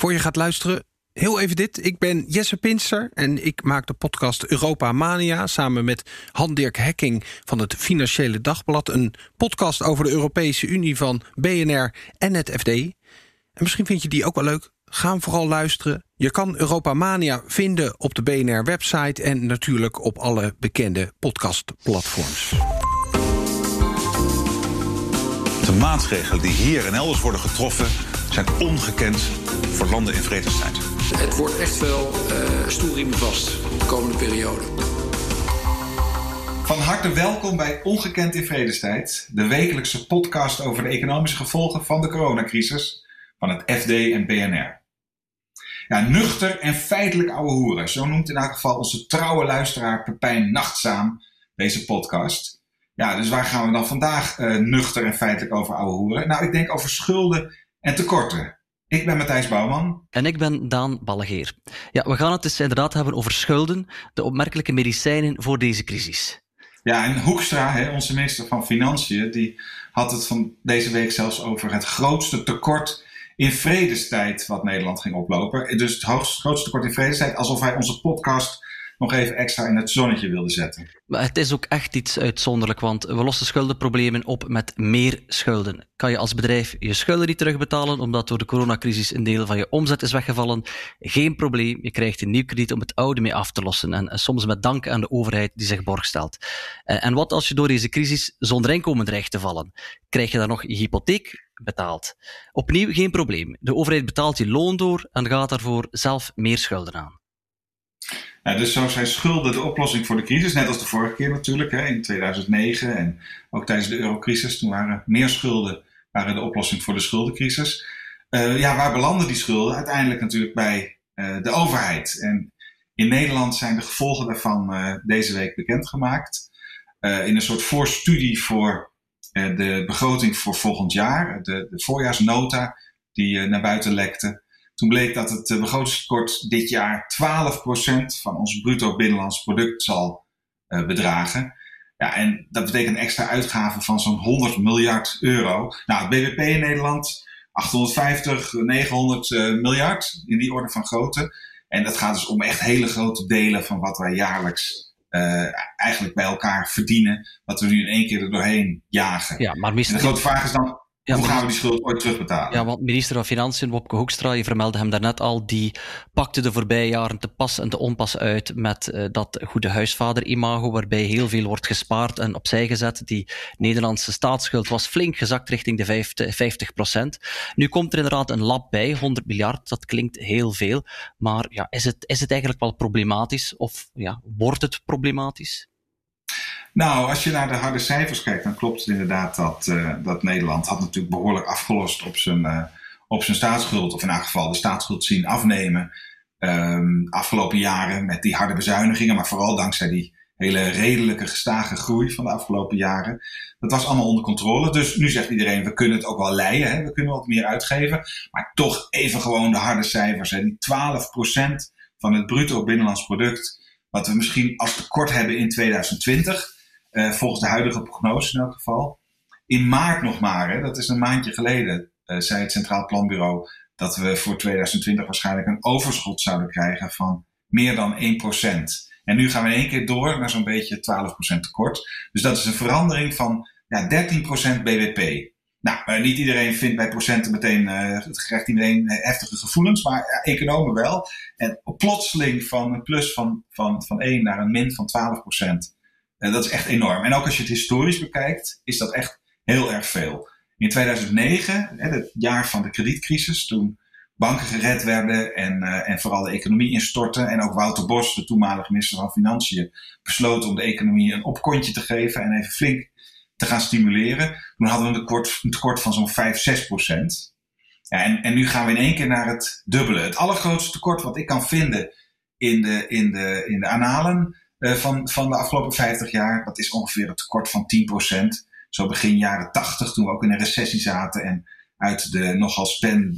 Voor je gaat luisteren, heel even dit. Ik ben Jesse Pinster en ik maak de podcast Europa Mania... samen met Han-Dirk Hekking van het Financiële Dagblad. Een podcast over de Europese Unie van BNR en het FD. En misschien vind je die ook wel leuk. Ga hem vooral luisteren. Je kan Europa Mania vinden op de BNR-website... en natuurlijk op alle bekende podcastplatforms. De maatregelen die hier en elders worden getroffen zijn ongekend voor landen in vredestijd. Het wordt echt wel uh, stoelriemen vast de komende periode. Van harte welkom bij Ongekend in Vredestijd, de wekelijkse podcast over de economische gevolgen van de coronacrisis van het FD en BNR. Ja, nuchter en feitelijk ouwe hoeren, zo noemt in elk geval onze trouwe luisteraar Pepijn Nachtzaam deze podcast. Ja, dus waar gaan we dan vandaag uh, nuchter en feitelijk over ouwe hoeren? Nou, ik denk over schulden en tekorten. Ik ben Matthijs Bouwman. En ik ben Daan Ballegeer. Ja, we gaan het dus inderdaad hebben over schulden, de opmerkelijke medicijnen voor deze crisis. Ja, en Hoekstra, hè, onze minister van Financiën, die had het van deze week zelfs over het grootste tekort in vredestijd wat Nederland ging oplopen. Dus het grootste tekort in vredestijd, alsof hij onze podcast nog even extra in het zonnetje wilde zetten. Maar het is ook echt iets uitzonderlijk, want we lossen schuldenproblemen op met meer schulden. Kan je als bedrijf je schulden niet terugbetalen omdat door de coronacrisis een deel van je omzet is weggevallen? Geen probleem, je krijgt een nieuw krediet om het oude mee af te lossen en, soms met dank aan de overheid die zich borg stelt. En, en wat als je door deze crisis zonder inkomen dreigt te vallen? Krijg je dan nog je hypotheek betaald? Opnieuw geen probleem. De overheid betaalt je loon door en gaat daarvoor zelf meer schulden aan. Dus zo zijn schulden de oplossing voor de crisis, net als de vorige keer natuurlijk, hè, in 2009 en ook tijdens de eurocrisis. Toen waren meer schulden waren de oplossing voor de schuldencrisis. Uh, ja, waar belanden die schulden? Uiteindelijk natuurlijk bij uh, de overheid. En in Nederland zijn de gevolgen daarvan uh, deze week bekendgemaakt. in een soort voorstudie voor de begroting voor volgend jaar, de, de voorjaarsnota die naar buiten lekte. Toen bleek dat het eh, begrotingstekort dit jaar 12% van ons bruto binnenlands product zal uh, bedragen. Ja, en dat betekent een extra uitgave van zo'n 100 miljard euro. Nou, het BBP in Nederland 850, 900 uh, miljard in die orde van grootte. En dat gaat dus om echt hele grote delen van wat wij jaarlijks uh, eigenlijk bij elkaar verdienen. Wat we nu in één keer er doorheen jagen. Ja, maar En de grote vraag is dan, ja, Hoe gaan we die schuld ooit terugbetalen? Ja, want minister van Financiën, Wopke Hoekstra, je vermeldde hem daarnet al, die pakte de voorbije jaren te pas en te onpas uit met uh, dat goede huisvader-imago, waarbij heel veel wordt gespaard en opzij gezet. Die Nederlandse staatsschuld was flink gezakt richting de 50 procent. Nu komt er inderdaad een lab bij, 100 miljard, dat klinkt heel veel. Maar ja, is, het, is het eigenlijk wel problematisch? Of ja, wordt het problematisch? Nou, als je naar de harde cijfers kijkt, dan klopt het inderdaad dat, uh, dat Nederland had natuurlijk behoorlijk afgelost op zijn, uh, op zijn staatsschuld. Of in elk geval de staatsschuld zien afnemen. Um, afgelopen jaren met die harde bezuinigingen, maar vooral dankzij die hele redelijke gestage groei van de afgelopen jaren. Dat was allemaal onder controle. Dus nu zegt iedereen, we kunnen het ook wel leiden. Hè? We kunnen wat meer uitgeven. Maar toch even gewoon de harde cijfers. Die 12% van het bruto binnenlands product. Wat we misschien als tekort hebben in 2020. Uh, volgens de huidige prognose in elk geval. In maart nog maar, hè, dat is een maandje geleden, uh, zei het Centraal Planbureau dat we voor 2020 waarschijnlijk een overschot zouden krijgen van meer dan 1%. En nu gaan we in één keer door naar zo'n beetje 12% tekort. Dus dat is een verandering van ja, 13% BBP. Nou, uh, niet iedereen vindt bij procenten meteen, uh, het krijgt meteen heftige gevoelens, maar uh, economen wel. En plotseling van een plus van, van, van 1 naar een min van 12 procent uh, dat is echt enorm. En ook als je het historisch bekijkt, is dat echt heel erg veel. In 2009, hè, het jaar van de kredietcrisis, toen banken gered werden en, uh, en vooral de economie instortte. En ook Wouter Bos, de toenmalige minister van Financiën, besloot om de economie een opkontje te geven en even flink te gaan stimuleren. Toen hadden we een tekort, van zo'n 5, 6 procent. Ja, en, en nu gaan we in één keer naar het dubbele. Het allergrootste tekort wat ik kan vinden in de, in de, in de analen van, van de afgelopen 50 jaar. Dat is ongeveer een tekort van 10%. Zo begin jaren 80, toen we ook in een recessie zaten en uit de nogal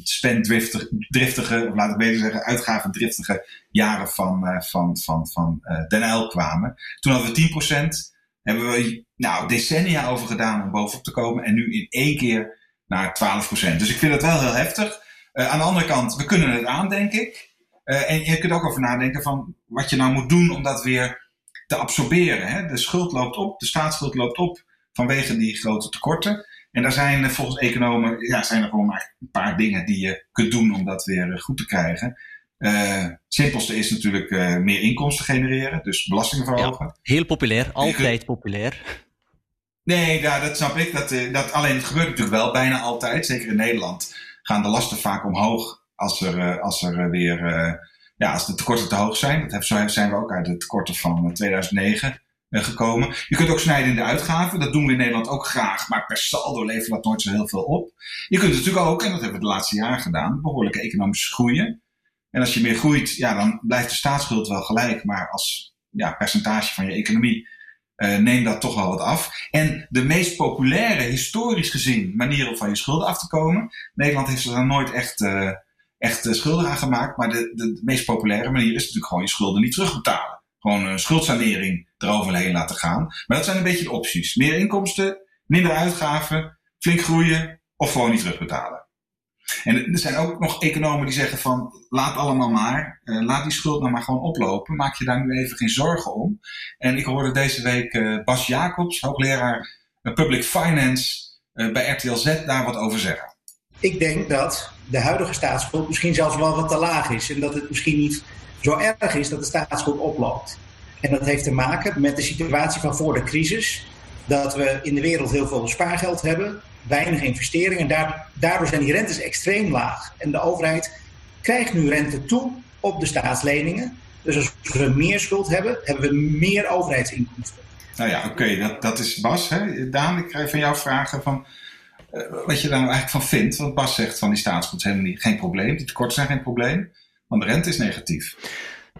spendriftige, of laat ik beter zeggen, uitgavendriftige jaren van, uh, van, van, van uh, Den Uyl kwamen. Toen hadden we 10%. Hebben we nou, decennia over gedaan om bovenop te komen. En nu in één keer naar 12%. Dus ik vind het wel heel heftig. aan de andere kant, we kunnen het aan, denk ik. en je kunt ook over nadenken van wat je nou moet doen om dat weer te absorberen. Hè? De schuld loopt op, de staatsschuld loopt op vanwege die grote tekorten. En daar zijn volgens economen ja, zijn er gewoon maar een paar dingen die je kunt doen om dat weer goed te krijgen. Uh, simpelste is natuurlijk uh, meer inkomsten genereren, dus belastingen verhogen. Ja, heel populair, altijd populair. Nee, ja, dat snap ik. Dat, uh, dat, alleen het gebeurt natuurlijk wel bijna altijd. Zeker in Nederland gaan de lasten vaak omhoog als er, als er weer ja, als de tekorten te hoog zijn. Dat zijn we ook uit de tekorten van 2009 gekomen. Je kunt ook snijden in de uitgaven. Dat doen we in Nederland ook graag. Maar per saldo levert dat nooit zo heel veel op. Je kunt natuurlijk ook, en dat hebben we de laatste jaren gedaan, behoorlijke economische groeien. En als je meer groeit, ja, dan blijft de staatsschuld wel gelijk. Maar als ja, percentage van je economie uh, neemt dat toch wel wat af. En de meest populaire, historisch gezien, manier om van je schulden af te komen. Nederland heeft er dan nooit echt, echt uh, schulden aan gemaakt. Maar de, de, meest populaire manier is natuurlijk gewoon je schulden niet terugbetalen. Gewoon een schuldsanering eroverheen laten gaan. Maar dat zijn een beetje de opties. Meer inkomsten, minder uitgaven, flink groeien of gewoon niet terugbetalen. En er zijn ook nog economen die zeggen van laat allemaal maar, uh, laat die schuld nou maar gewoon oplopen. Maak je daar nu even geen zorgen om. En ik hoorde deze week uh, Bas Jacobs, hoogleraar Public Finance bij RTL Z, daar wat over zeggen. Ik denk dat de huidige staatsschuld misschien zelfs wel wat te laag is. En dat het misschien niet zo erg is dat de staatsschuld oploopt. En dat heeft te maken met de situatie van voor de crisis. Dat we in de wereld heel veel spaargeld hebben weinig investeringen. En daardoor zijn die rentes extreem laag. En de overheid krijgt nu rente toe op de staatsleningen. Dus als we meer schuld hebben, hebben we meer overheidsinkomsten. Nou ja, oké, dat, dat is Bas. Hè? Daan, ik krijg van jou vragen van wat je daar nou eigenlijk van vindt. Want Bas zegt van die staatsschuld is helemaal niet, geen probleem. Die tekorten zijn geen probleem, want de rente is negatief.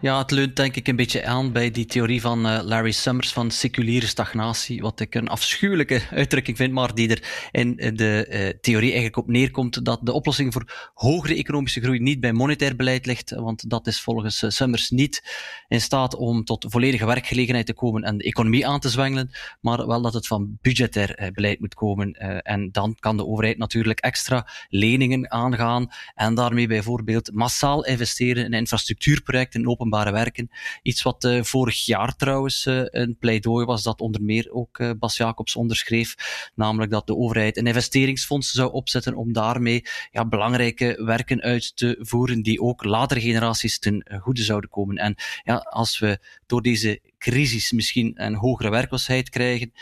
Ja, het leunt denk ik een beetje aan bij die theorie van uh, Larry Summers van seculiere stagnatie, wat ik een afschuwelijke uitdrukking vind, maar die er in de uh, theorie eigenlijk op neerkomt dat de oplossing voor hogere economische groei niet bij monetair beleid ligt, want dat is volgens Summers niet in staat om tot volledige werkgelegenheid te komen en de economie aan te zwengelen, maar wel dat het van budgetair beleid moet komen. en dan kan de overheid natuurlijk extra leningen aangaan en daarmee bijvoorbeeld massaal investeren in infrastructuurprojecten, in open werken. Iets wat uh, vorig jaar trouwens uh, een pleidooi was dat onder meer ook uh, Bas Jacobs onderschreef. Namelijk dat de overheid een investeringsfonds zou opzetten om daarmee ja, belangrijke werken uit te voeren die ook latere generaties ten goede zouden komen. En ja, als we door deze crisis misschien een hogere werkloosheid krijgen,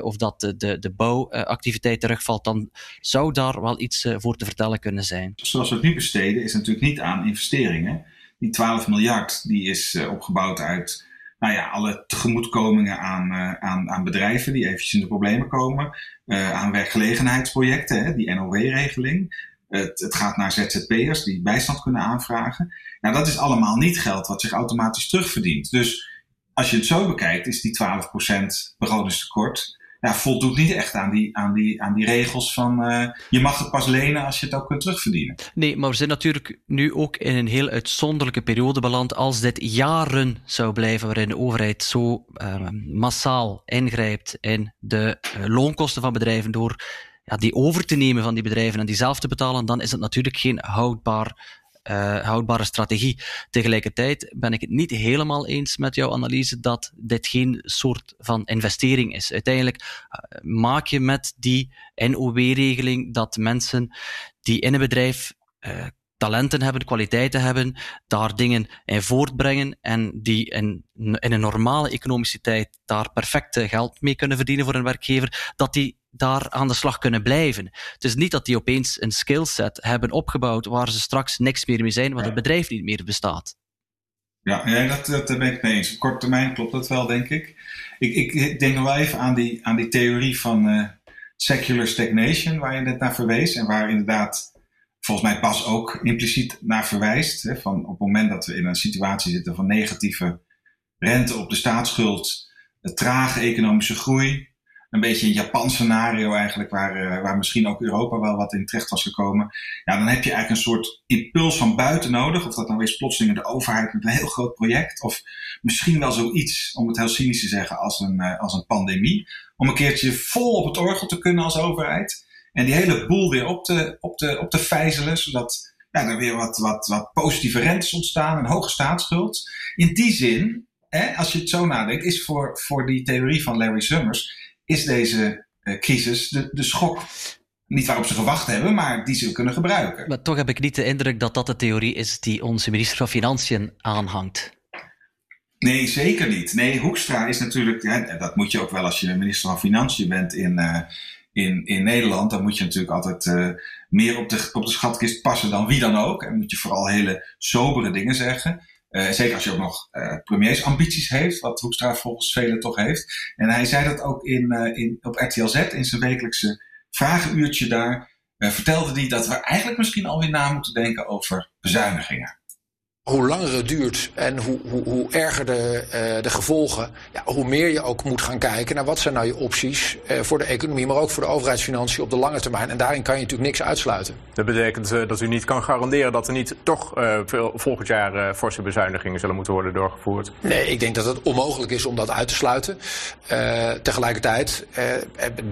of dat de, de, de bouwactiviteit terugvalt, dan zou daar wel iets voor te vertellen kunnen zijn. Zoals we het nu besteden, is natuurlijk niet aan investeringen die 12 miljard die is uh, opgebouwd uit nou ja, alle tegemoetkomingen aan, uh, aan, aan bedrijven die eventjes in de problemen komen. Uh, aan werkgelegenheidsprojecten, hè, die NOW-regeling. Het, het, gaat naar ZZP'ers die bijstand kunnen aanvragen. Nou, dat is allemaal niet geld wat zich automatisch terugverdient. Dus als je het zo bekijkt, is die 12% begrotingstekort ja, voldoet niet echt aan die, aan die, aan die regels van uh, je mag het pas lenen als je het ook kunt terugverdienen. Nee, maar we zijn natuurlijk nu ook in een heel uitzonderlijke periode beland als dit jaren zou blijven waarin de overheid zo uh, massaal ingrijpt in de uh, loonkosten van bedrijven door ja, die over te nemen van die bedrijven en die zelf te betalen, dan is het natuurlijk geen houdbaar uh, houdbare strategie. Tegelijkertijd ben ik het niet helemaal eens met jouw analyse dat dit geen soort van investering is. Uiteindelijk uh, maak je met die NOW-regeling dat mensen die in een bedrijf uh, talenten hebben, kwaliteiten hebben, daar dingen in voortbrengen en die in, in een normale economische tijd daar perfect geld mee kunnen verdienen voor een werkgever, dat die daar aan de slag kunnen blijven. Het is niet dat die opeens een skillset hebben opgebouwd waar ze straks niks meer mee zijn, want het bedrijf niet meer bestaat. Ja, ja dat, dat ben ik mee eens. Op korte termijn klopt dat wel, denk ik. Ik, ik denk nog wel even aan die, aan die theorie van uh, secular stagnation, waar je net naar verwees. En waar inderdaad volgens mij pas ook impliciet naar verwijst. Hè, van op het moment dat we in een situatie zitten van negatieve rente op de staatsschuld, trage economische groei, een beetje een Japan scenario eigenlijk, waar, uh, waar misschien ook Europa wel wat in terecht was gekomen. Ja, dan heb je eigenlijk een soort impuls van buiten nodig. Of dat nou is plotseling de overheid met een heel groot project. Of misschien wel zoiets, om het heel cynisch te zeggen, als een, uh, als een pandemie. Om een keertje vol op het orgel te kunnen als overheid. En die hele boel weer op te, op te, op te vijzelen, zodat ja, er weer wat, wat, wat positieve rentes ontstaan, een hoge staatsschuld. In die zin, hè, als je het zo nadenkt, is voor, voor die theorie van Larry Summers, is deze uh, crisis de, de schok niet waarop ze gewacht hebben, maar die ze kunnen gebruiken. Maar toch heb ik niet de indruk dat dat de theorie is die onze minister van Financiën aanhangt. Nee, zeker niet. Nee, Hoekstra is natuurlijk, dat moet je ook wel als je minister van Financiën bent in, uh, in, in Nederland, dan moet je natuurlijk altijd uh, meer op de, op de schatkist passen dan wie dan ook. En moet je vooral hele sobere dingen zeggen. Uh, zeker als je ook nog premiersambities heeft, wat Hoekstra volgens velen toch heeft. En hij zei dat ook in, in, op RTL Z in zijn wekelijkse vragenuurtje daar. vertelde hij dat we eigenlijk misschien alweer na moeten denken over bezuinigingen hoe langer het duurt en hoe, hoe, hoe erger de, uh, de gevolgen, ja, hoe meer je ook moet gaan kijken naar wat zijn nou je opties uh, voor de economie, maar ook voor de overheidsfinanciën op de lange termijn. En daarin kan je natuurlijk niks uitsluiten. Dat betekent uh, dat u niet kan garanderen dat er niet toch veel, volgend jaar forse bezuinigingen zullen moeten worden doorgevoerd? Nee, ik denk dat het onmogelijk is om dat uit te sluiten. tegelijkertijd,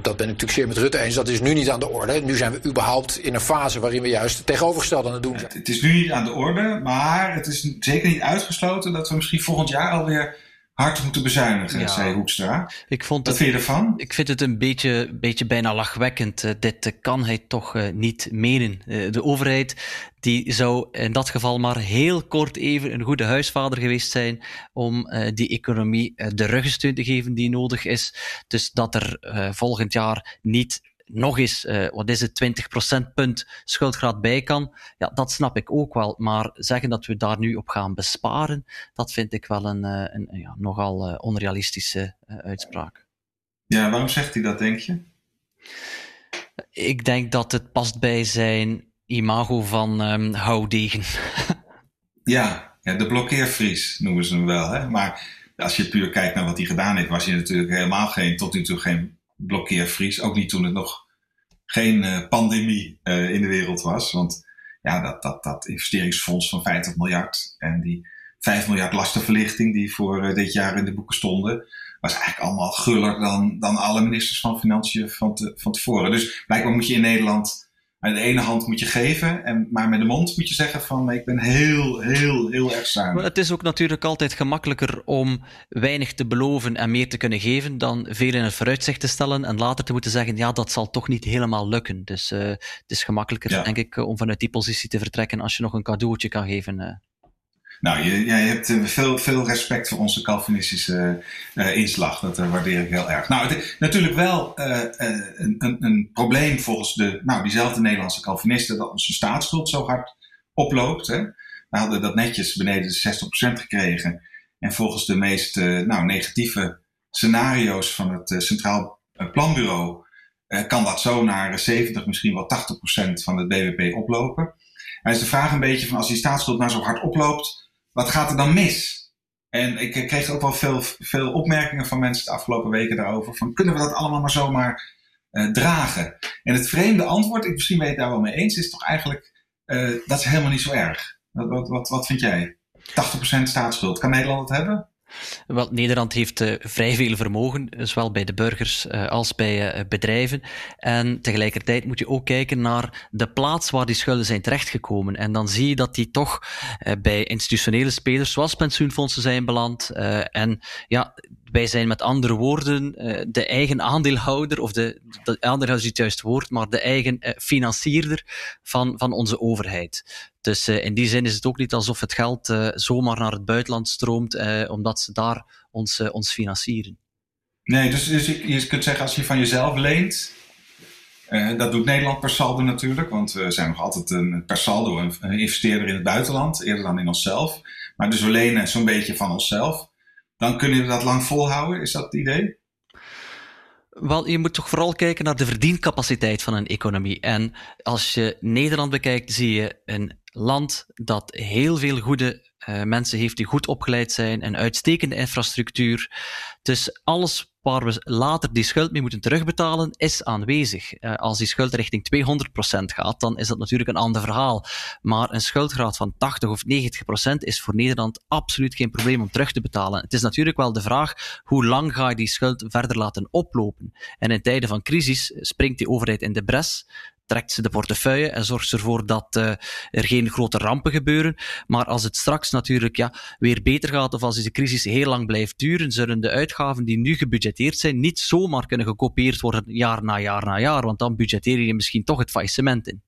dat ben ik natuurlijk zeer met Rutte eens, dat is nu niet aan de orde. Nu zijn we überhaupt in een fase waarin we juist het tegenovergestelde aan het doen zijn. Het is nu niet aan de orde, maar het is zeker niet uitgesloten dat we misschien volgend jaar alweer hard moeten bezuinigen, ja. zei Hoekstra. Ik vond Wat het, vind je ervan? Ik vind het een beetje, beetje bijna lachwekkend. Uh, dit uh, kan hij toch uh, niet menen. de overheid die zou in dat geval maar heel kort even een goede huisvader geweest zijn om die economie de ruggensteun te geven die nodig is. Dus dat er volgend jaar niet nog eens, uh, wat is het, 20 procentpunt schuldgraad bij kan, ja, dat snap ik ook wel. Maar zeggen dat we daar nu op gaan besparen, dat vind ik wel een, uh, een ja, nogal uh, onrealistische uitspraak. Ja, waarom zegt hij dat, denk je? Ik denk dat het past bij zijn imago van um, houdegen. ja, ja, de blokkeervries noemen ze hem wel. Hè? Maar als je puur kijkt naar wat hij gedaan heeft, was hij natuurlijk helemaal geen, tot nu toe geen blokkeervries. Ook niet toen het nog geen uh, pandemie uh, in de wereld was. Want ja, dat, dat, dat investeringsfonds van 50 miljard en die 5 miljard lastenverlichting die voor uh, dit jaar in de boeken stonden, was eigenlijk allemaal guller dan, dan alle ministers van Financiën van, te, van tevoren. Dus blijkbaar moet je in Nederland aan de ene hand moet je geven, en, maar met de mond moet je zeggen van ik ben heel, heel, heel erg zuinig. Het is ook natuurlijk altijd gemakkelijker om weinig te beloven en meer te kunnen geven dan veel in het vooruitzicht te stellen en later te moeten zeggen ja, dat zal toch niet helemaal lukken. Dus uh, het is gemakkelijker, ja. denk ik, om vanuit die positie te vertrekken als je nog een cadeautje kan geven. Nou, jij hebt eh, veel, veel respect voor onze Calvinistische uh, inslag. Dat uh, waardeer ik heel erg. Nou, het is natuurlijk wel een, een, een, probleem volgens de, nou, diezelfde Nederlandse Calvinisten dat onze staatsschuld zo hard oploopt. Hè. We hadden dat netjes beneden de 60% gekregen. En volgens de meest nou, negatieve scenario's van het Centraal Planbureau kan dat zo naar 70, misschien wel 80% van het BBP oplopen. En is de vraag een beetje van als die staatsschuld nou zo hard oploopt wat gaat er dan mis? En ik kreeg ook wel veel, veel opmerkingen van mensen de afgelopen weken daarover. Van kunnen we dat allemaal maar zomaar uh, dragen? En het vreemde antwoord, ik misschien ben je het daar wel mee eens, is toch eigenlijk uh, dat is helemaal niet zo erg. Wat, wat, wat, wat vind jij? 80% staatsschuld, kan Nederland het hebben? Wel, Nederland heeft uh, vrij veel vermogen, zowel bij de burgers uh, als bij uh, bedrijven. En tegelijkertijd moet je ook kijken naar de plaats waar die schulden zijn terechtgekomen. En dan zie je dat die toch bij institutionele spelers, zoals pensioenfondsen, zijn beland. en ja, wij zijn met andere woorden de eigen aandeelhouder, of de, de aandeelhouder is het juist woord, maar de eigen financierder van, van onze overheid. Dus uh, in die zin is het ook niet alsof het geld zomaar naar het buitenland stroomt, omdat ze daar ons, ons financieren. Nee, dus, dus je kunt zeggen als je van jezelf leent, dat doet Nederland per saldo natuurlijk, want we zijn nog altijd een, per saldo een investeerder in het buitenland, eerder dan in onszelf. Maar dus we lenen zo'n beetje van onszelf. Dan kunnen we dat lang volhouden, is dat het idee? Wel, je moet toch vooral kijken naar de verdiencapaciteit van een economie. En als je Nederland bekijkt, zie je een land dat heel veel goede uh, mensen heeft die goed opgeleid zijn, een uitstekende infrastructuur. Dus alles waar we later die schuld mee moeten terugbetalen, is aanwezig. Uh, als die schuld richting 200% gaat, dan is dat natuurlijk een ander verhaal. Maar een schuldgraad van 80 of 90% is voor Nederland absoluut geen probleem om terug te betalen. Het is natuurlijk wel de vraag, hoe lang ga je die schuld verder laten oplopen? En in tijden van crisis springt die overheid in de bres trekt ze de portefeuille en zorgt ze ervoor dat uh, er geen grote rampen gebeuren. Maar als het straks natuurlijk ja, weer beter gaat of als deze crisis heel lang blijft duren, zullen de uitgaven die nu gebudgeteerd zijn niet zomaar kunnen gekopieerd worden jaar na jaar na jaar, want dan budgeteer je misschien toch het faillissement in.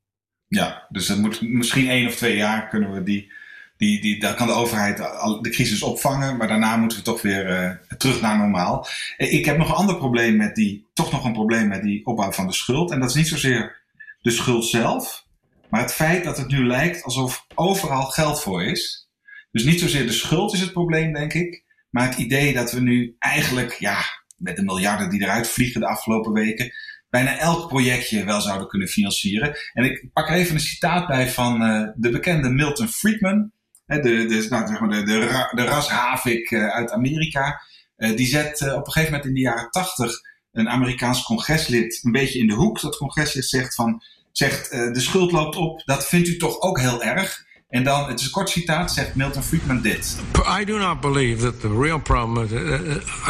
Ja, dus moet misschien één of twee jaar kunnen we die die, die, daar kan de overheid de crisis opvangen, maar daarna moeten we toch weer uh, terug naar normaal. Ik heb nog een ander probleem met die, toch nog een probleem met die opbouw van de schuld. En dat is niet zozeer de schuld zelf, maar het feit dat het nu lijkt alsof overal geld voor is. Dus niet zozeer de schuld is het probleem, denk ik, maar het idee dat we nu eigenlijk, ja, met de miljarden die eruit vliegen de afgelopen weken, bijna elk projectje wel zouden kunnen financieren. En ik pak even een citaat bij van uh, de bekende Milton Friedman de, de, nou, zeg maar de, de, de ras Havik eh, uit Amerika. Eh, die zet eh, op een gegeven moment in de jaren tachtig een Amerikaans congreslid een beetje in de hoek. Dat congreslid zegt van, zegt de schuld loopt op, dat vindt u toch ook heel erg? En dan, het is een kort citaat, zegt Milton Friedman dit. I do not believe that the real problem, is,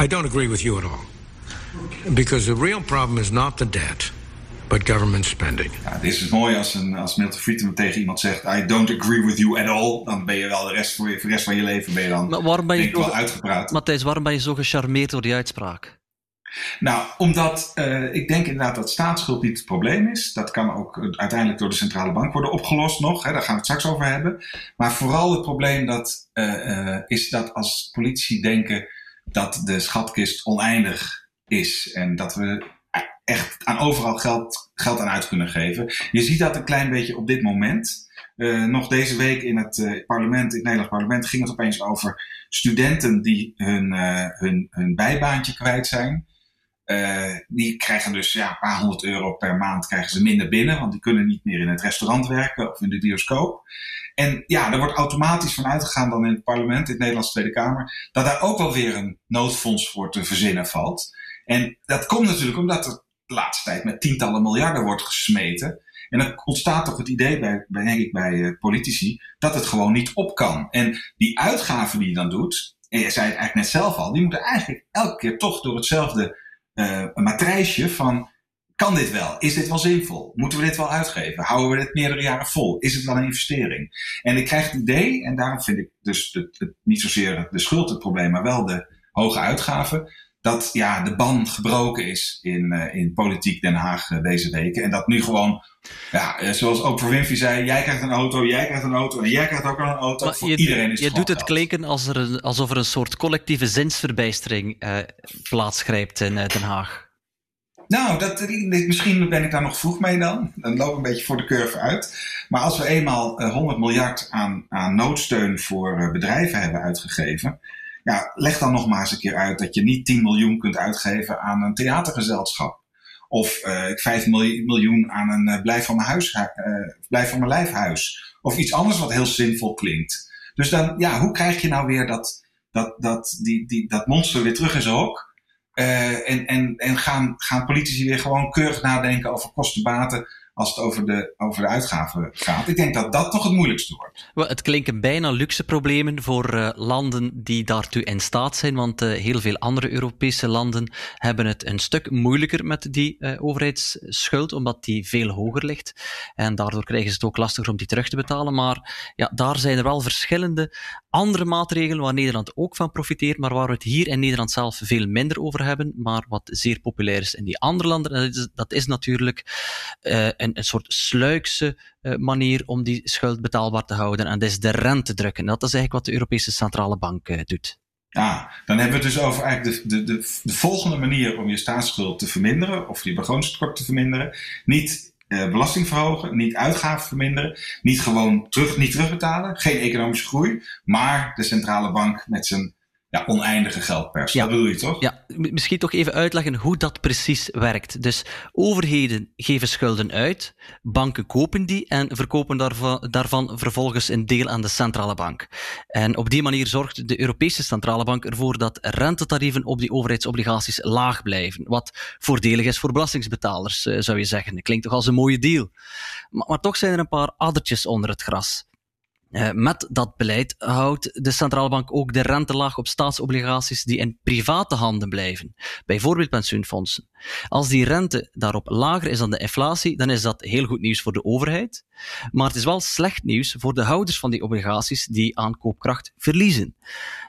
I don't agree with you at all. Because the real problem is not the debt but government spending. Ja, dit is mooi als, een, als Milton Friedman tegen iemand zegt: I don't agree with you at all. Dan ben je wel de rest, voor je, de rest van je leven ben je dan maar waarom ben je wel uitgepraat. Matthijs, waarom ben je zo gecharmeerd door die uitspraak? Nou, omdat uh, ik denk inderdaad dat staatsschuld niet het probleem is. Dat kan ook uiteindelijk door de centrale bank worden opgelost nog. Hè, daar gaan we het straks over hebben. Maar vooral het probleem dat, uh, is dat als politici denken dat de schatkist oneindig is. En dat we echt aan overal geld, geld aan uit kunnen geven. Je ziet dat een klein beetje op dit moment. Nog deze week in het parlement, in het Nederlands parlement, ging het opeens over studenten die hun, hun, hun bijbaantje kwijt zijn. Die krijgen dus ja, een paar honderd euro per maand krijgen ze minder binnen, want die kunnen niet meer in het restaurant werken of in de bioscoop. En ja, er wordt automatisch van uitgegaan dan in het parlement, in het Nederlandse Tweede Kamer, dat daar ook wel weer een noodfonds voor te verzinnen valt. En dat komt natuurlijk omdat er de laatste tijd met tientallen miljarden wordt gesmeten. En dan ontstaat toch het idee bij, bij denk ik, bij uh, politici dat het gewoon niet op kan. En die uitgaven die je dan doet, en je zei het eigenlijk net zelf al, die moeten eigenlijk elke keer toch door hetzelfde uh, matrijsje van kan dit wel? Is dit wel zinvol? Moeten we dit wel uitgeven? Houden we dit meerdere jaren vol? Is het wel een investering? En ik krijg het idee, en daarom vind ik dus niet zozeer de schuld het probleem, maar wel de hoge uitgaven dat ja, de ban gebroken is in, uh, in politiek Den Haag uh, deze weken. En dat nu gewoon, ja, uh, zoals Oprah Winfrey zei, jij krijgt een auto, jij krijgt een auto en jij krijgt ook een auto. Maar Voor je, iedereen is Je doet het klinken als er een, alsof er een soort collectieve zinsverbijstering plaatsgrijpt in Den Haag. Nou, dat, misschien ben ik daar nog vroeg mee dan. Dan loop ik een beetje voor de curve uit. Maar als we eenmaal 100 miljard aan, aan noodsteun voor bedrijven hebben uitgegeven ja, leg dan nog maar eens een keer uit dat je niet 10 miljoen kunt uitgeven aan een theatergezelschap. Of uh, eh, 5 miljoen aan een uh, blijf, van mijn huis, uh, blijf van mijn lijfhuis. Of iets anders wat heel zinvol klinkt. Dus dan, ja, hoe krijg je nou weer dat, dat, dat, die, die, dat monster weer terug in zijn hok? en en, en gaan, gaan politici weer gewoon keurig nadenken over kostenbaten als het over de, over de uitgaven gaat. Ik denk dat dat toch het moeilijkste wordt. Well, het klinken bijna luxe problemen voor uh, landen die daartoe in staat zijn, want uh, heel veel andere Europese landen hebben het een stuk moeilijker met die uh, overheidsschuld, omdat die veel hoger ligt. En daardoor krijgen ze het ook lastiger om die terug te betalen. Maar ja, daar zijn er wel verschillende andere maatregelen waar Nederland ook van profiteert, maar waar we het hier in Nederland zelf veel minder over hebben, maar wat zeer populair is in die andere landen. Dat is, dat is natuurlijk een, soort sluikse uh, manier om die schuld betaalbaar te houden. En dat is de rente drukken. Dat is eigenlijk wat de Europese Centrale Bank uh, doet. Ja, dan hebben we het dus over eigenlijk de, de, de, de, volgende manier om je staatsschuld te verminderen, of je begrotingstekort te verminderen. Niet uh, belasting verhogen, niet uitgaven verminderen, niet gewoon terug, niet terugbetalen, geen economische groei, maar de centrale bank met zijn ja, oneindige geldpers. Ja. Dat bedoel je toch? Ja, misschien toch even uitleggen hoe dat precies werkt. Dus overheden geven schulden uit, banken kopen die en verkopen daarvan, daarvan vervolgens een deel aan de centrale bank. En op die manier zorgt de Europese centrale bank ervoor dat rentetarieven op die overheidsobligaties laag blijven. Wat voordelig is voor belastingsbetalers, eh, zou je zeggen. Dat klinkt toch als een mooie deal. Maar, maar toch zijn er een paar addertjes onder het gras. Uh, met dat beleid houdt de centrale bank ook de rente laag op staatsobligaties die in private handen blijven, bijvoorbeeld pensioenfondsen. Als die rente daarop lager is dan de inflatie, dan is dat heel goed nieuws voor de overheid, maar het is wel slecht nieuws voor de houders van die obligaties die aan koopkracht verliezen.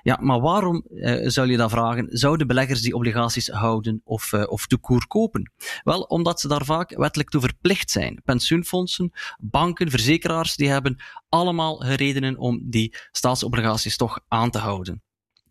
Ja, maar waarom uh, zou je dan vragen, zouden beleggers die obligaties houden of, uh, of te koer kopen? Wel, omdat ze daar vaak wettelijk toe verplicht zijn. Pensioenfondsen, banken, verzekeraars, die hebben allemaal redenen om die staatsobligaties toch aan te houden.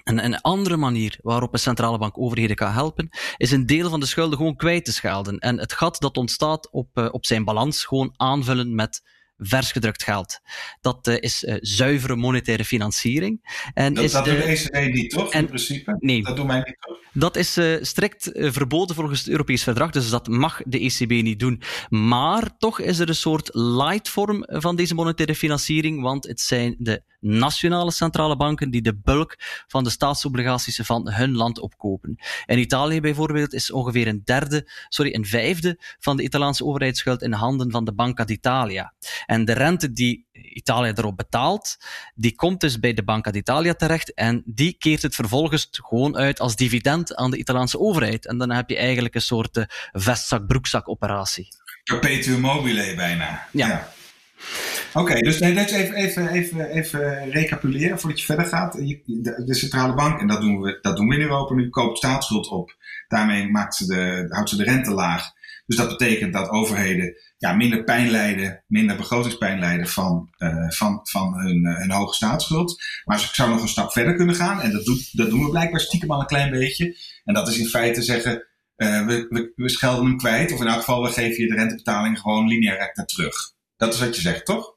En een andere manier waarop een centrale bank overheden kan helpen, is een deel van de schulden gewoon kwijt te schelden. En het gat dat ontstaat op, uh, op zijn balans gewoon aanvullen met vers gedrukt geld. Dat uh, is uh, zuivere monetaire financiering. En dat, is dat de, doet de ECB niet, toch? En, in principe? Nee. Dat doen wij niet, toch? Dat is uh, strikt verboden volgens het Europees Verdrag, dus dat mag de ECB niet doen. Maar toch is er een soort light vorm van deze monetaire financiering, want het zijn de nationale centrale banken die de bulk van de staatsobligaties van hun land opkopen. In Italië bijvoorbeeld is ongeveer een derde, sorry, een vijfde van de Italiaanse overheidsschuld in handen van de Banca d'Italia. En de rente die Italië erop betaalt, die komt dus bij de Banca d'Italia terecht en die keert het vervolgens gewoon uit als dividend aan de Italiaanse overheid. En dan heb je eigenlijk een soort uh, vestzak-broekzak operatie. Perpetuum mobile bijna. ja. ja. Oké, dus even, even, even, even recapituleren voordat je verder gaat. De, de, centrale bank, en dat doen, we, dat doen we in Europa nu, koopt staatsschuld op. Daarmee maakt ze de, houdt ze de rente laag. Dus dat betekent dat overheden ja, minder pijn lijden, minder begrotingspijn lijden van, uh, van, van hun, uh, hun hoge staatsschuld. Maar ik zou nog een stap verder kunnen gaan. En dat, doet, dat doen we blijkbaar stiekem al een klein beetje. En dat is in feite zeggen, uh, we, we, schelden hem kwijt. Of in elk geval, we geven je de rentebetaling gewoon lineair terug. Dat is wat je zegt, toch?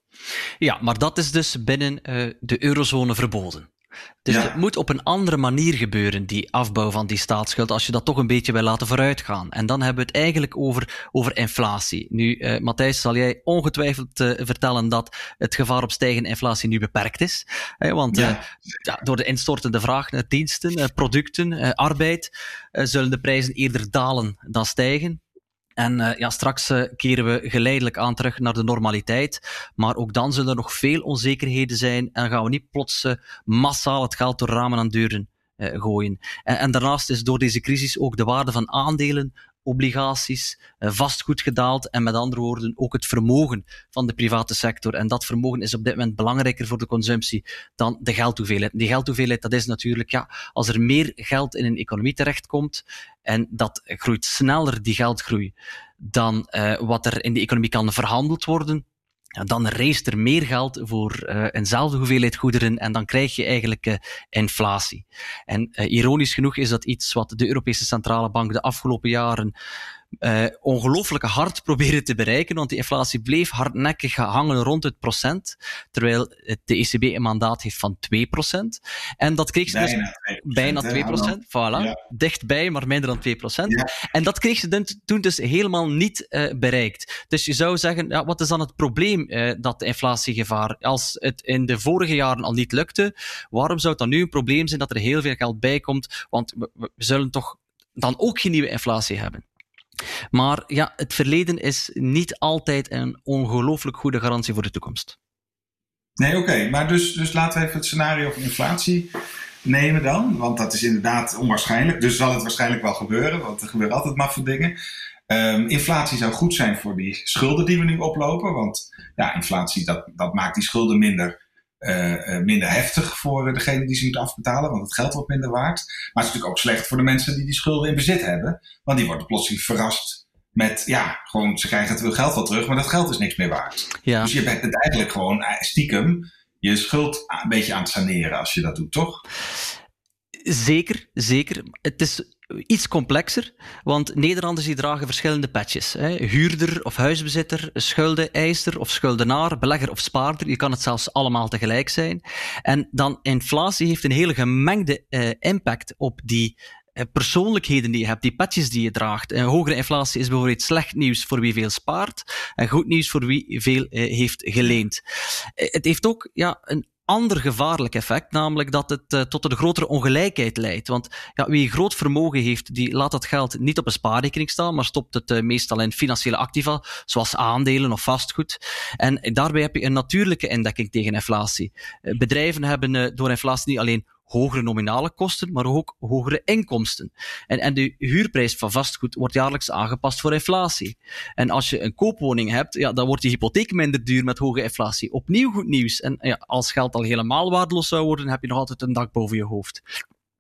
Ja, maar dat is dus binnen uh, de eurozone verboden. Dus ja. het moet op een andere manier gebeuren, die afbouw van die staatsschuld, als je dat toch een beetje wil laten vooruitgaan. En dan hebben we het eigenlijk over, over inflatie. Nu, uh, Matthijs, zal jij ongetwijfeld uh, vertellen dat het gevaar op stijgende inflatie nu beperkt is. Hè, want ja. Uh, ja, door de instortende vraag naar diensten, producten, arbeid, zullen de prijzen eerder dalen dan stijgen. En uh, ja, straks uh, keren we geleidelijk aan terug naar de normaliteit. Maar ook dan zullen er nog veel onzekerheden zijn. En gaan we niet plots uh, massaal het geld door ramen en deuren gooien. En, en, daarnaast is door deze crisis ook de waarde van aandelen obligaties, eh, vastgoed gedaald en met andere woorden ook het vermogen van de private sector. En dat vermogen is op dit moment belangrijker voor de consumptie dan de geldhoeveelheid. Die geldhoeveelheid, dat is natuurlijk, ja, als er meer geld in een economie terechtkomt en dat groeit sneller, die geldgroei, dan uh, wat er in de economie kan verhandeld worden, dan reist er meer geld voor uh, eenzelfde hoeveelheid goederen en dan krijg je eigenlijk uh, inflatie. En uh, ironisch genoeg is dat iets wat de Europese Centrale Bank de afgelopen jaren uh, ongelooflijk hard proberen te bereiken, want die inflatie bleef hardnekkig hangen rond het procent, terwijl de ECB een mandaat heeft van 2 procent. En dat kreeg ze dus bijna 2 procent, voilà, ja. dichtbij, maar minder dan 2 procent. Ja. En dat kreeg ze toen dus helemaal niet uh, bereikt. Dus je zou zeggen, ja, wat is dan het probleem uh, dat de inflatiegevaar, als het in de vorige jaren al niet lukte, waarom zou het dan nu een probleem zijn dat er heel veel geld bij komt? Want we, we zullen toch dan ook geen nieuwe inflatie hebben. Maar ja, het verleden is niet altijd een ongelooflijk goede garantie voor de toekomst. Nee, oké. Maar dus, dus laten we even het scenario van inflatie nemen dan. Want dat is inderdaad onwaarschijnlijk. Dus zal het waarschijnlijk wel gebeuren. Want er gebeuren altijd maffe dingen. Um, inflatie zou goed zijn voor die schulden die we nu oplopen. Want ja, inflatie dat, dat maakt die schulden minder uh, minder heftig voor degene die ze moeten afbetalen, want het geld wordt minder waard. Maar het is natuurlijk ook slecht voor de mensen die die schulden in bezit hebben, want die worden plotseling verrast met, ja, gewoon ze krijgen het geld wel terug, maar dat geld is niks meer waard. Ja. Dus je bent het eigenlijk gewoon eh, stiekem je schuld een beetje aan het saneren als je dat doet, toch? Zeker, zeker. Het is iets complexer, want Nederlanders die dragen verschillende patches. Hè. Huurder of huisbezitter, schuldeneiser of schuldenaar, belegger of spaarder. Je kan het zelfs allemaal tegelijk zijn. En dan inflatie heeft een hele gemengde uh, impact op die uh, persoonlijkheden die je hebt, die patches die je draagt. Een hogere inflatie is bijvoorbeeld slecht nieuws voor wie veel spaart en goed nieuws voor wie veel uh, heeft geleend. het heeft ook ja, een ander gevaarlijk effect, namelijk dat het uh, tot een grotere ongelijkheid leidt. Want ja, wie groot vermogen heeft, die laat dat geld niet op een spaarrekening staan, maar stopt het uh, meestal in financiële activa, zoals aandelen of vastgoed. En daarbij heb je een natuurlijke indekking tegen inflatie. Uh, bedrijven hebben door inflatie niet alleen hogere nominale kosten, maar ook hogere inkomsten. En, en de huurprijs van vastgoed wordt jaarlijks aangepast voor inflatie. En als je een koopwoning hebt, ja, dan wordt je hypotheek minder duur met hoge inflatie. Opnieuw goed nieuws. En ja, als geld al helemaal waardeloos zou worden, heb je nog altijd een dak boven je hoofd.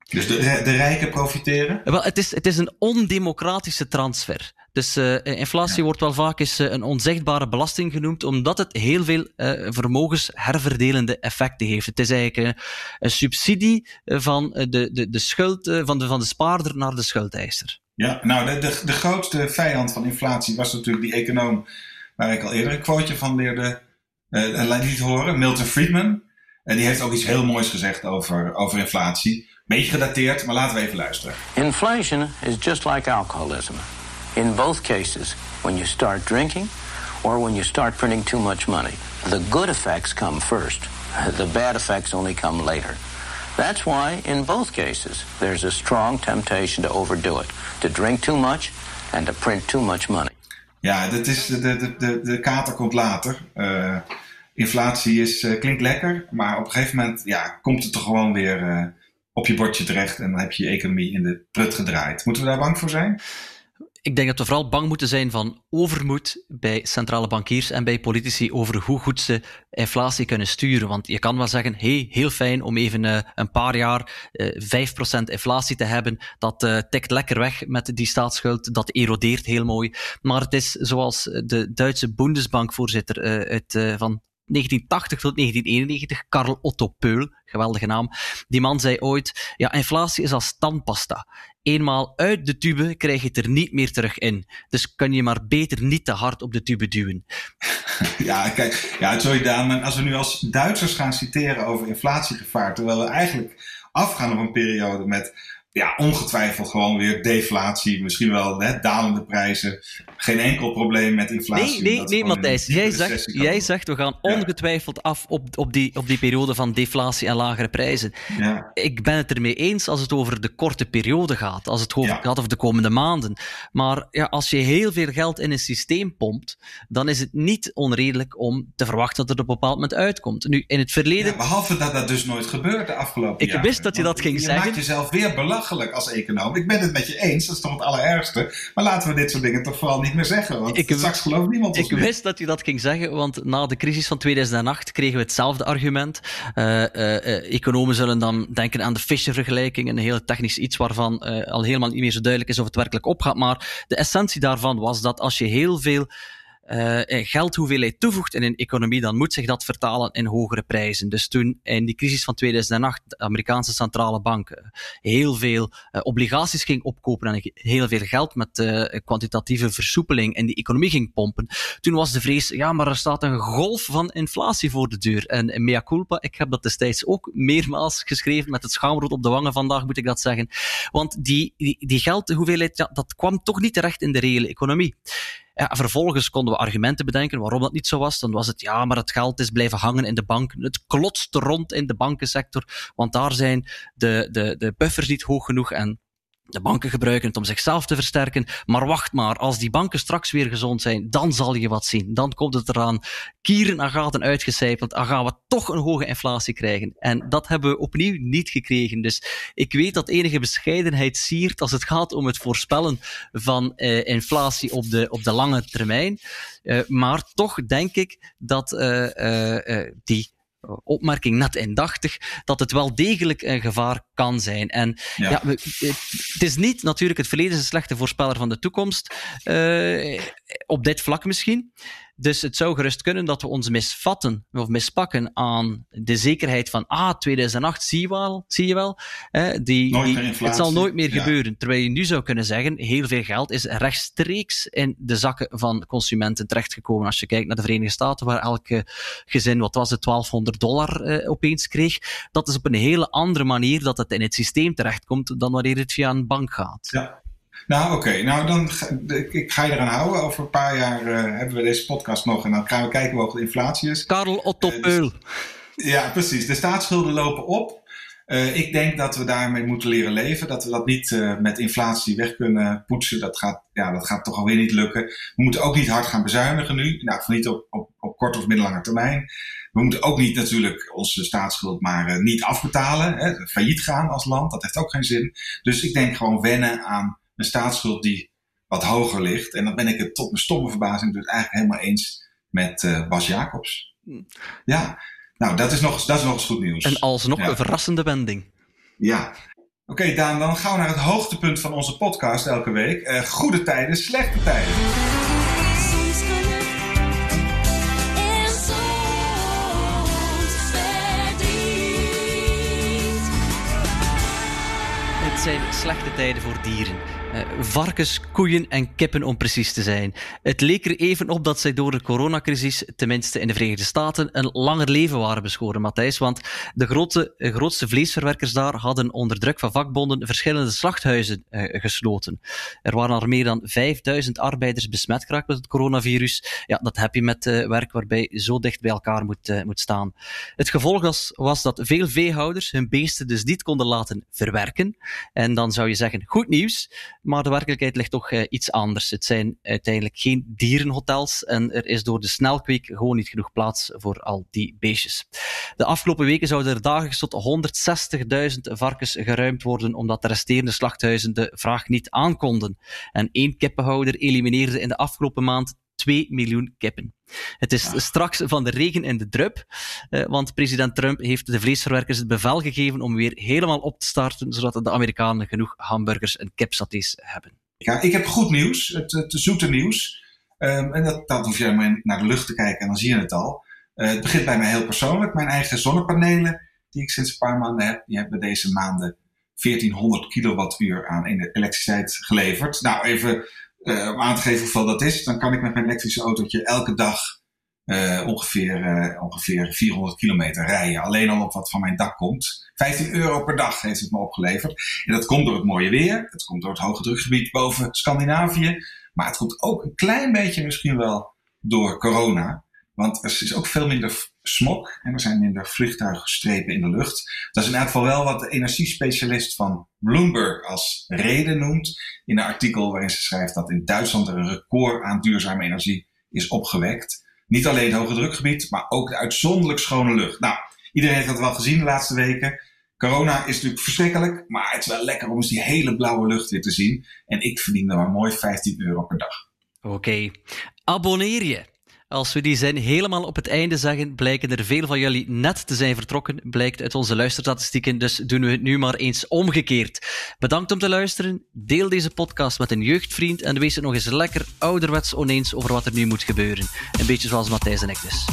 Dus de, de rijken profiteren? Wel, het is, het is een ondemocratische transfer. Dus uh, inflatie ja. wordt wel vaak eens een onzichtbare belasting genoemd, omdat het heel veel uh, vermogensherverdelende effecten heeft. Het is eigenlijk een, subsidie van de, de, de schuld van de, van de spaarder naar de schuldeiser. Ja, nou, de, de, de grootste vijand van inflatie was natuurlijk die econoom waar ik al eerder een quoteje van leerde liet horen, Milton Friedman. En die heeft ook iets heel moois gezegd over, over inflatie. Beetje gedateerd, maar laten we even luisteren. Inflation is just like alcoholism. In both cases, when you start drinking or when you start printing too much money, the good effects come first. The bad effects only come later. That's why, in both cases, there's a strong temptation to overdo it, to drink too much and to print too much money. Ja, dat is de, de, de, de kater komt later. Uh, inflatie is, uh, klinkt lekker, maar op een gegeven moment ja, komt het toch gewoon weer uh, op je bordje terecht en dan heb je je economie in de prut gedraaid. Moeten we daar bang voor zijn? Ik denk dat we vooral bang moeten zijn van overmoed bij centrale bankiers en bij politici over hoe goed ze inflatie kunnen sturen. Want je kan wel zeggen, hey, heel fijn om even uh, een paar jaar uh, 5% inflatie te hebben. Dat uh, tikt lekker weg met die staatsschuld, dat erodeert heel mooi. Maar het is zoals de Duitse Bundesbankvoorzitter uit, van 1980 tot 1991, Karl Otto Peul, geweldige naam. Die man zei ooit, ja, inflatie is als tandpasta. Eenmaal uit de tube krijg je het er niet meer terug in. Dus kan je maar beter niet te hard op de tube duwen. Ja, kijk, ja, sorry maar als we nu als Duitsers gaan citeren over inflatiegevaar, terwijl we eigenlijk afgaan op een periode met ja, ongetwijfeld gewoon weer deflatie, misschien wel hè, dalende prijzen. Geen enkel probleem met inflatie. Nee, nee, nee Matthijs. Jij zegt, jij zegt we gaan ongetwijfeld af op, op, die, op die periode van deflatie en lagere prijzen. Ja. Ik ben het ermee eens als het over de korte periode gaat, als het over, ja. gaat over de komende maanden. Maar ja, als je heel veel geld in een systeem pompt, dan is het niet onredelijk om te verwachten dat het op een bepaald moment uitkomt. Nu, in het verleden. behalve dat dat dus nooit gebeurt de afgelopen jaren. Ik wist dat je dat ging je zeggen. Je maakt jezelf weer belachelijk als econoom. Ik ben het met je eens, dat is toch het allerergste. Maar laten we dit soort dingen toch vooral niet meer zeggen. Want ik, straks gelooft niemand ons Ik meer. wist dat je dat ging zeggen, want na de crisis van 2008 kregen we hetzelfde argument. Uh, uh, economen zullen dan denken aan de Fisher-vergelijking, een heel technisch iets waarvan uh, al helemaal niet meer zo duidelijk is of het werkelijk opgaat. Maar de essentie daarvan was dat als je heel veel uh, geldhoeveelheid toevoegt in een economie, dan moet zich dat vertalen in hogere prijzen. Dus toen in die crisis van 2008 de Amerikaanse centrale bank heel veel uh, obligaties ging opkopen en heel veel geld met uh, kwantitatieve versoepeling in die economie ging pompen, toen was de vrees, ja, maar er staat een golf van inflatie voor de deur. En mea culpa, ik heb dat destijds ook meermaals geschreven met het schaamrood op de wangen vandaag, moet ik dat zeggen. Want die, die, die geldhoeveelheid, ja, dat kwam toch niet terecht in de reële economie. Ja, vervolgens konden we argumenten bedenken waarom dat niet zo was. Dan was het, ja, maar het geld is blijven hangen in de banken. Het klotst rond in de bankensector, want daar zijn de, de, de buffers niet hoog genoeg en de banken gebruiken het om zichzelf te versterken. Maar wacht maar, als die banken straks weer gezond zijn, dan zal je wat zien. Dan komt het eraan, kieren en gaten uitgecijpeld, dan gaan we toch een hoge inflatie krijgen. En dat hebben we opnieuw niet gekregen. Dus ik weet dat enige bescheidenheid siert als het gaat om het voorspellen van uh, inflatie op de, op de lange termijn. Uh, maar toch denk ik dat uh, die opmerking net indachtig, dat het wel degelijk een gevaar kan zijn. En ja. ja het is niet natuurlijk, het verleden is een slechte voorspeller van de toekomst, uh, op dit vlak misschien. Dus het zou gerust kunnen dat we ons misvatten of mispakken aan de zekerheid van, ah, 2008, zie je wel, zie je wel hè, die, die het zal nooit meer ja. gebeuren. Terwijl je nu zou kunnen zeggen, heel veel geld is rechtstreeks in de zakken van consumenten terechtgekomen. Als je kijkt naar de Verenigde Staten, waar elke gezin, wat was het, 1200 dollar eh, opeens kreeg. Dat is op een hele andere manier dat het in het systeem terechtkomt dan wanneer het via een bank gaat. Ja. Nou, oké. Okay. Nou, dan ga, ik ga je eraan houden. Over een paar jaar uh, hebben we deze podcast nog en dan gaan we kijken hoe hoog de inflatie is. Karel Otto uh, Peul. Ja, precies. De staatsschulden lopen op. Uh, ik denk dat we daarmee moeten leren leven. Dat we dat niet uh, met inflatie weg kunnen poetsen. Dat gaat, ja, dat gaat toch alweer niet lukken. We moeten ook niet hard gaan bezuinigen nu. Nou, niet op, op, op korte of middellange termijn. We moeten ook niet natuurlijk onze staatsschuld maar uh, niet afbetalen. Hè, failliet gaan als land. Dat heeft ook geen zin. Dus ik denk gewoon wennen aan een staatsschuld die wat hoger ligt. En dan ben ik het tot mijn stomme verbazing dus eigenlijk helemaal eens met Bas Jacobs. Ja. Nou, dat is nog, dat is nog eens goed nieuws. En alsnog ja. een verrassende wending. Ja. Oké, okay, Daan, dan gaan we naar het hoogtepunt van onze podcast elke week. Uh, goede tijden, slechte tijden. Het zijn slechte tijden voor dieren. Uh, varkens, koeien en kippen om precies te zijn. Het leek er even op dat zij door de coronacrisis, tenminste in de Verenigde Staten, een langer leven waren beschoren, Matthijs. Want de grote, grootste vleesverwerkers daar hadden onder druk van vakbonden verschillende slachthuizen uh, gesloten. Er waren al meer dan 5000 arbeiders besmet geraakt met het coronavirus. Ja, dat heb je met uh, werk waarbij zo dicht bij elkaar moet, moet staan. Het gevolg was dat veel veehouders hun beesten dus niet konden laten verwerken. En dan zou je zeggen, goed nieuws. Maar de werkelijkheid ligt toch uh, iets anders. Het zijn uiteindelijk geen dierenhotels en er is door de snelkweek gewoon niet genoeg plaats voor al die beestjes. De afgelopen weken zouden er dagelijks tot 160.000 varkens geruimd worden omdat de resterende slachthuizen de vraag niet aankonden. En één kippenhouder elimineerde in de afgelopen maand 2 miljoen kippen. Het is straks van de regen in de drup, eh, want president Trump heeft de vleesverwerkers het bevel gegeven om weer helemaal op te starten, zodat de Amerikanen genoeg hamburgers en kipsatés hebben. Ja, ik heb goed nieuws, het, het zoete nieuws. Um, en dat, dat hoef je maar naar de lucht te kijken en dan zie je het al. Uh, het begint bij mij heel persoonlijk. Mijn eigen zonnepanelen, die ik sinds een paar maanden heb, die hebben deze maanden 1400 kilowattuur aan elektriciteit geleverd. Nou, even om aan te geven hoeveel dat is, dan kan ik met mijn elektrische autootje elke dag uh, ongeveer, uh, ongeveer 400 kilometer rijden. Alleen al op wat van mijn dak komt. 15 euro per dag heeft het me opgeleverd. En dat komt door het mooie weer. Het komt door het hoge drukgebied boven Scandinavië. Maar het komt ook een klein beetje misschien wel door corona. Want er is ook veel minder smog en er zijn minder vliegtuigstrepen in de lucht. Dat is in elk geval wel wat de energiespecialist van Bloomberg als reden noemt. In een artikel waarin ze schrijft dat in Duitsland er een record aan duurzame energie is opgewekt. Niet alleen het hoge drukgebied, maar ook de uitzonderlijk schone lucht. Nou, iedereen heeft dat wel gezien de laatste weken. Corona is natuurlijk verschrikkelijk, maar het is wel lekker om eens die hele blauwe lucht weer te zien. En ik verdien er maar mooi 15 euro per dag. Oké, abonneer je. Als we die zin helemaal op het einde zeggen, blijken er veel van jullie net te zijn vertrokken, blijkt uit onze luisterstatistieken, dus doen we het nu maar eens omgekeerd. Bedankt om te luisteren, deel deze podcast met een jeugdvriend en wees het nog eens lekker ouderwets oneens over wat er nu moet gebeuren. Een beetje zoals Matthijs en ik dus.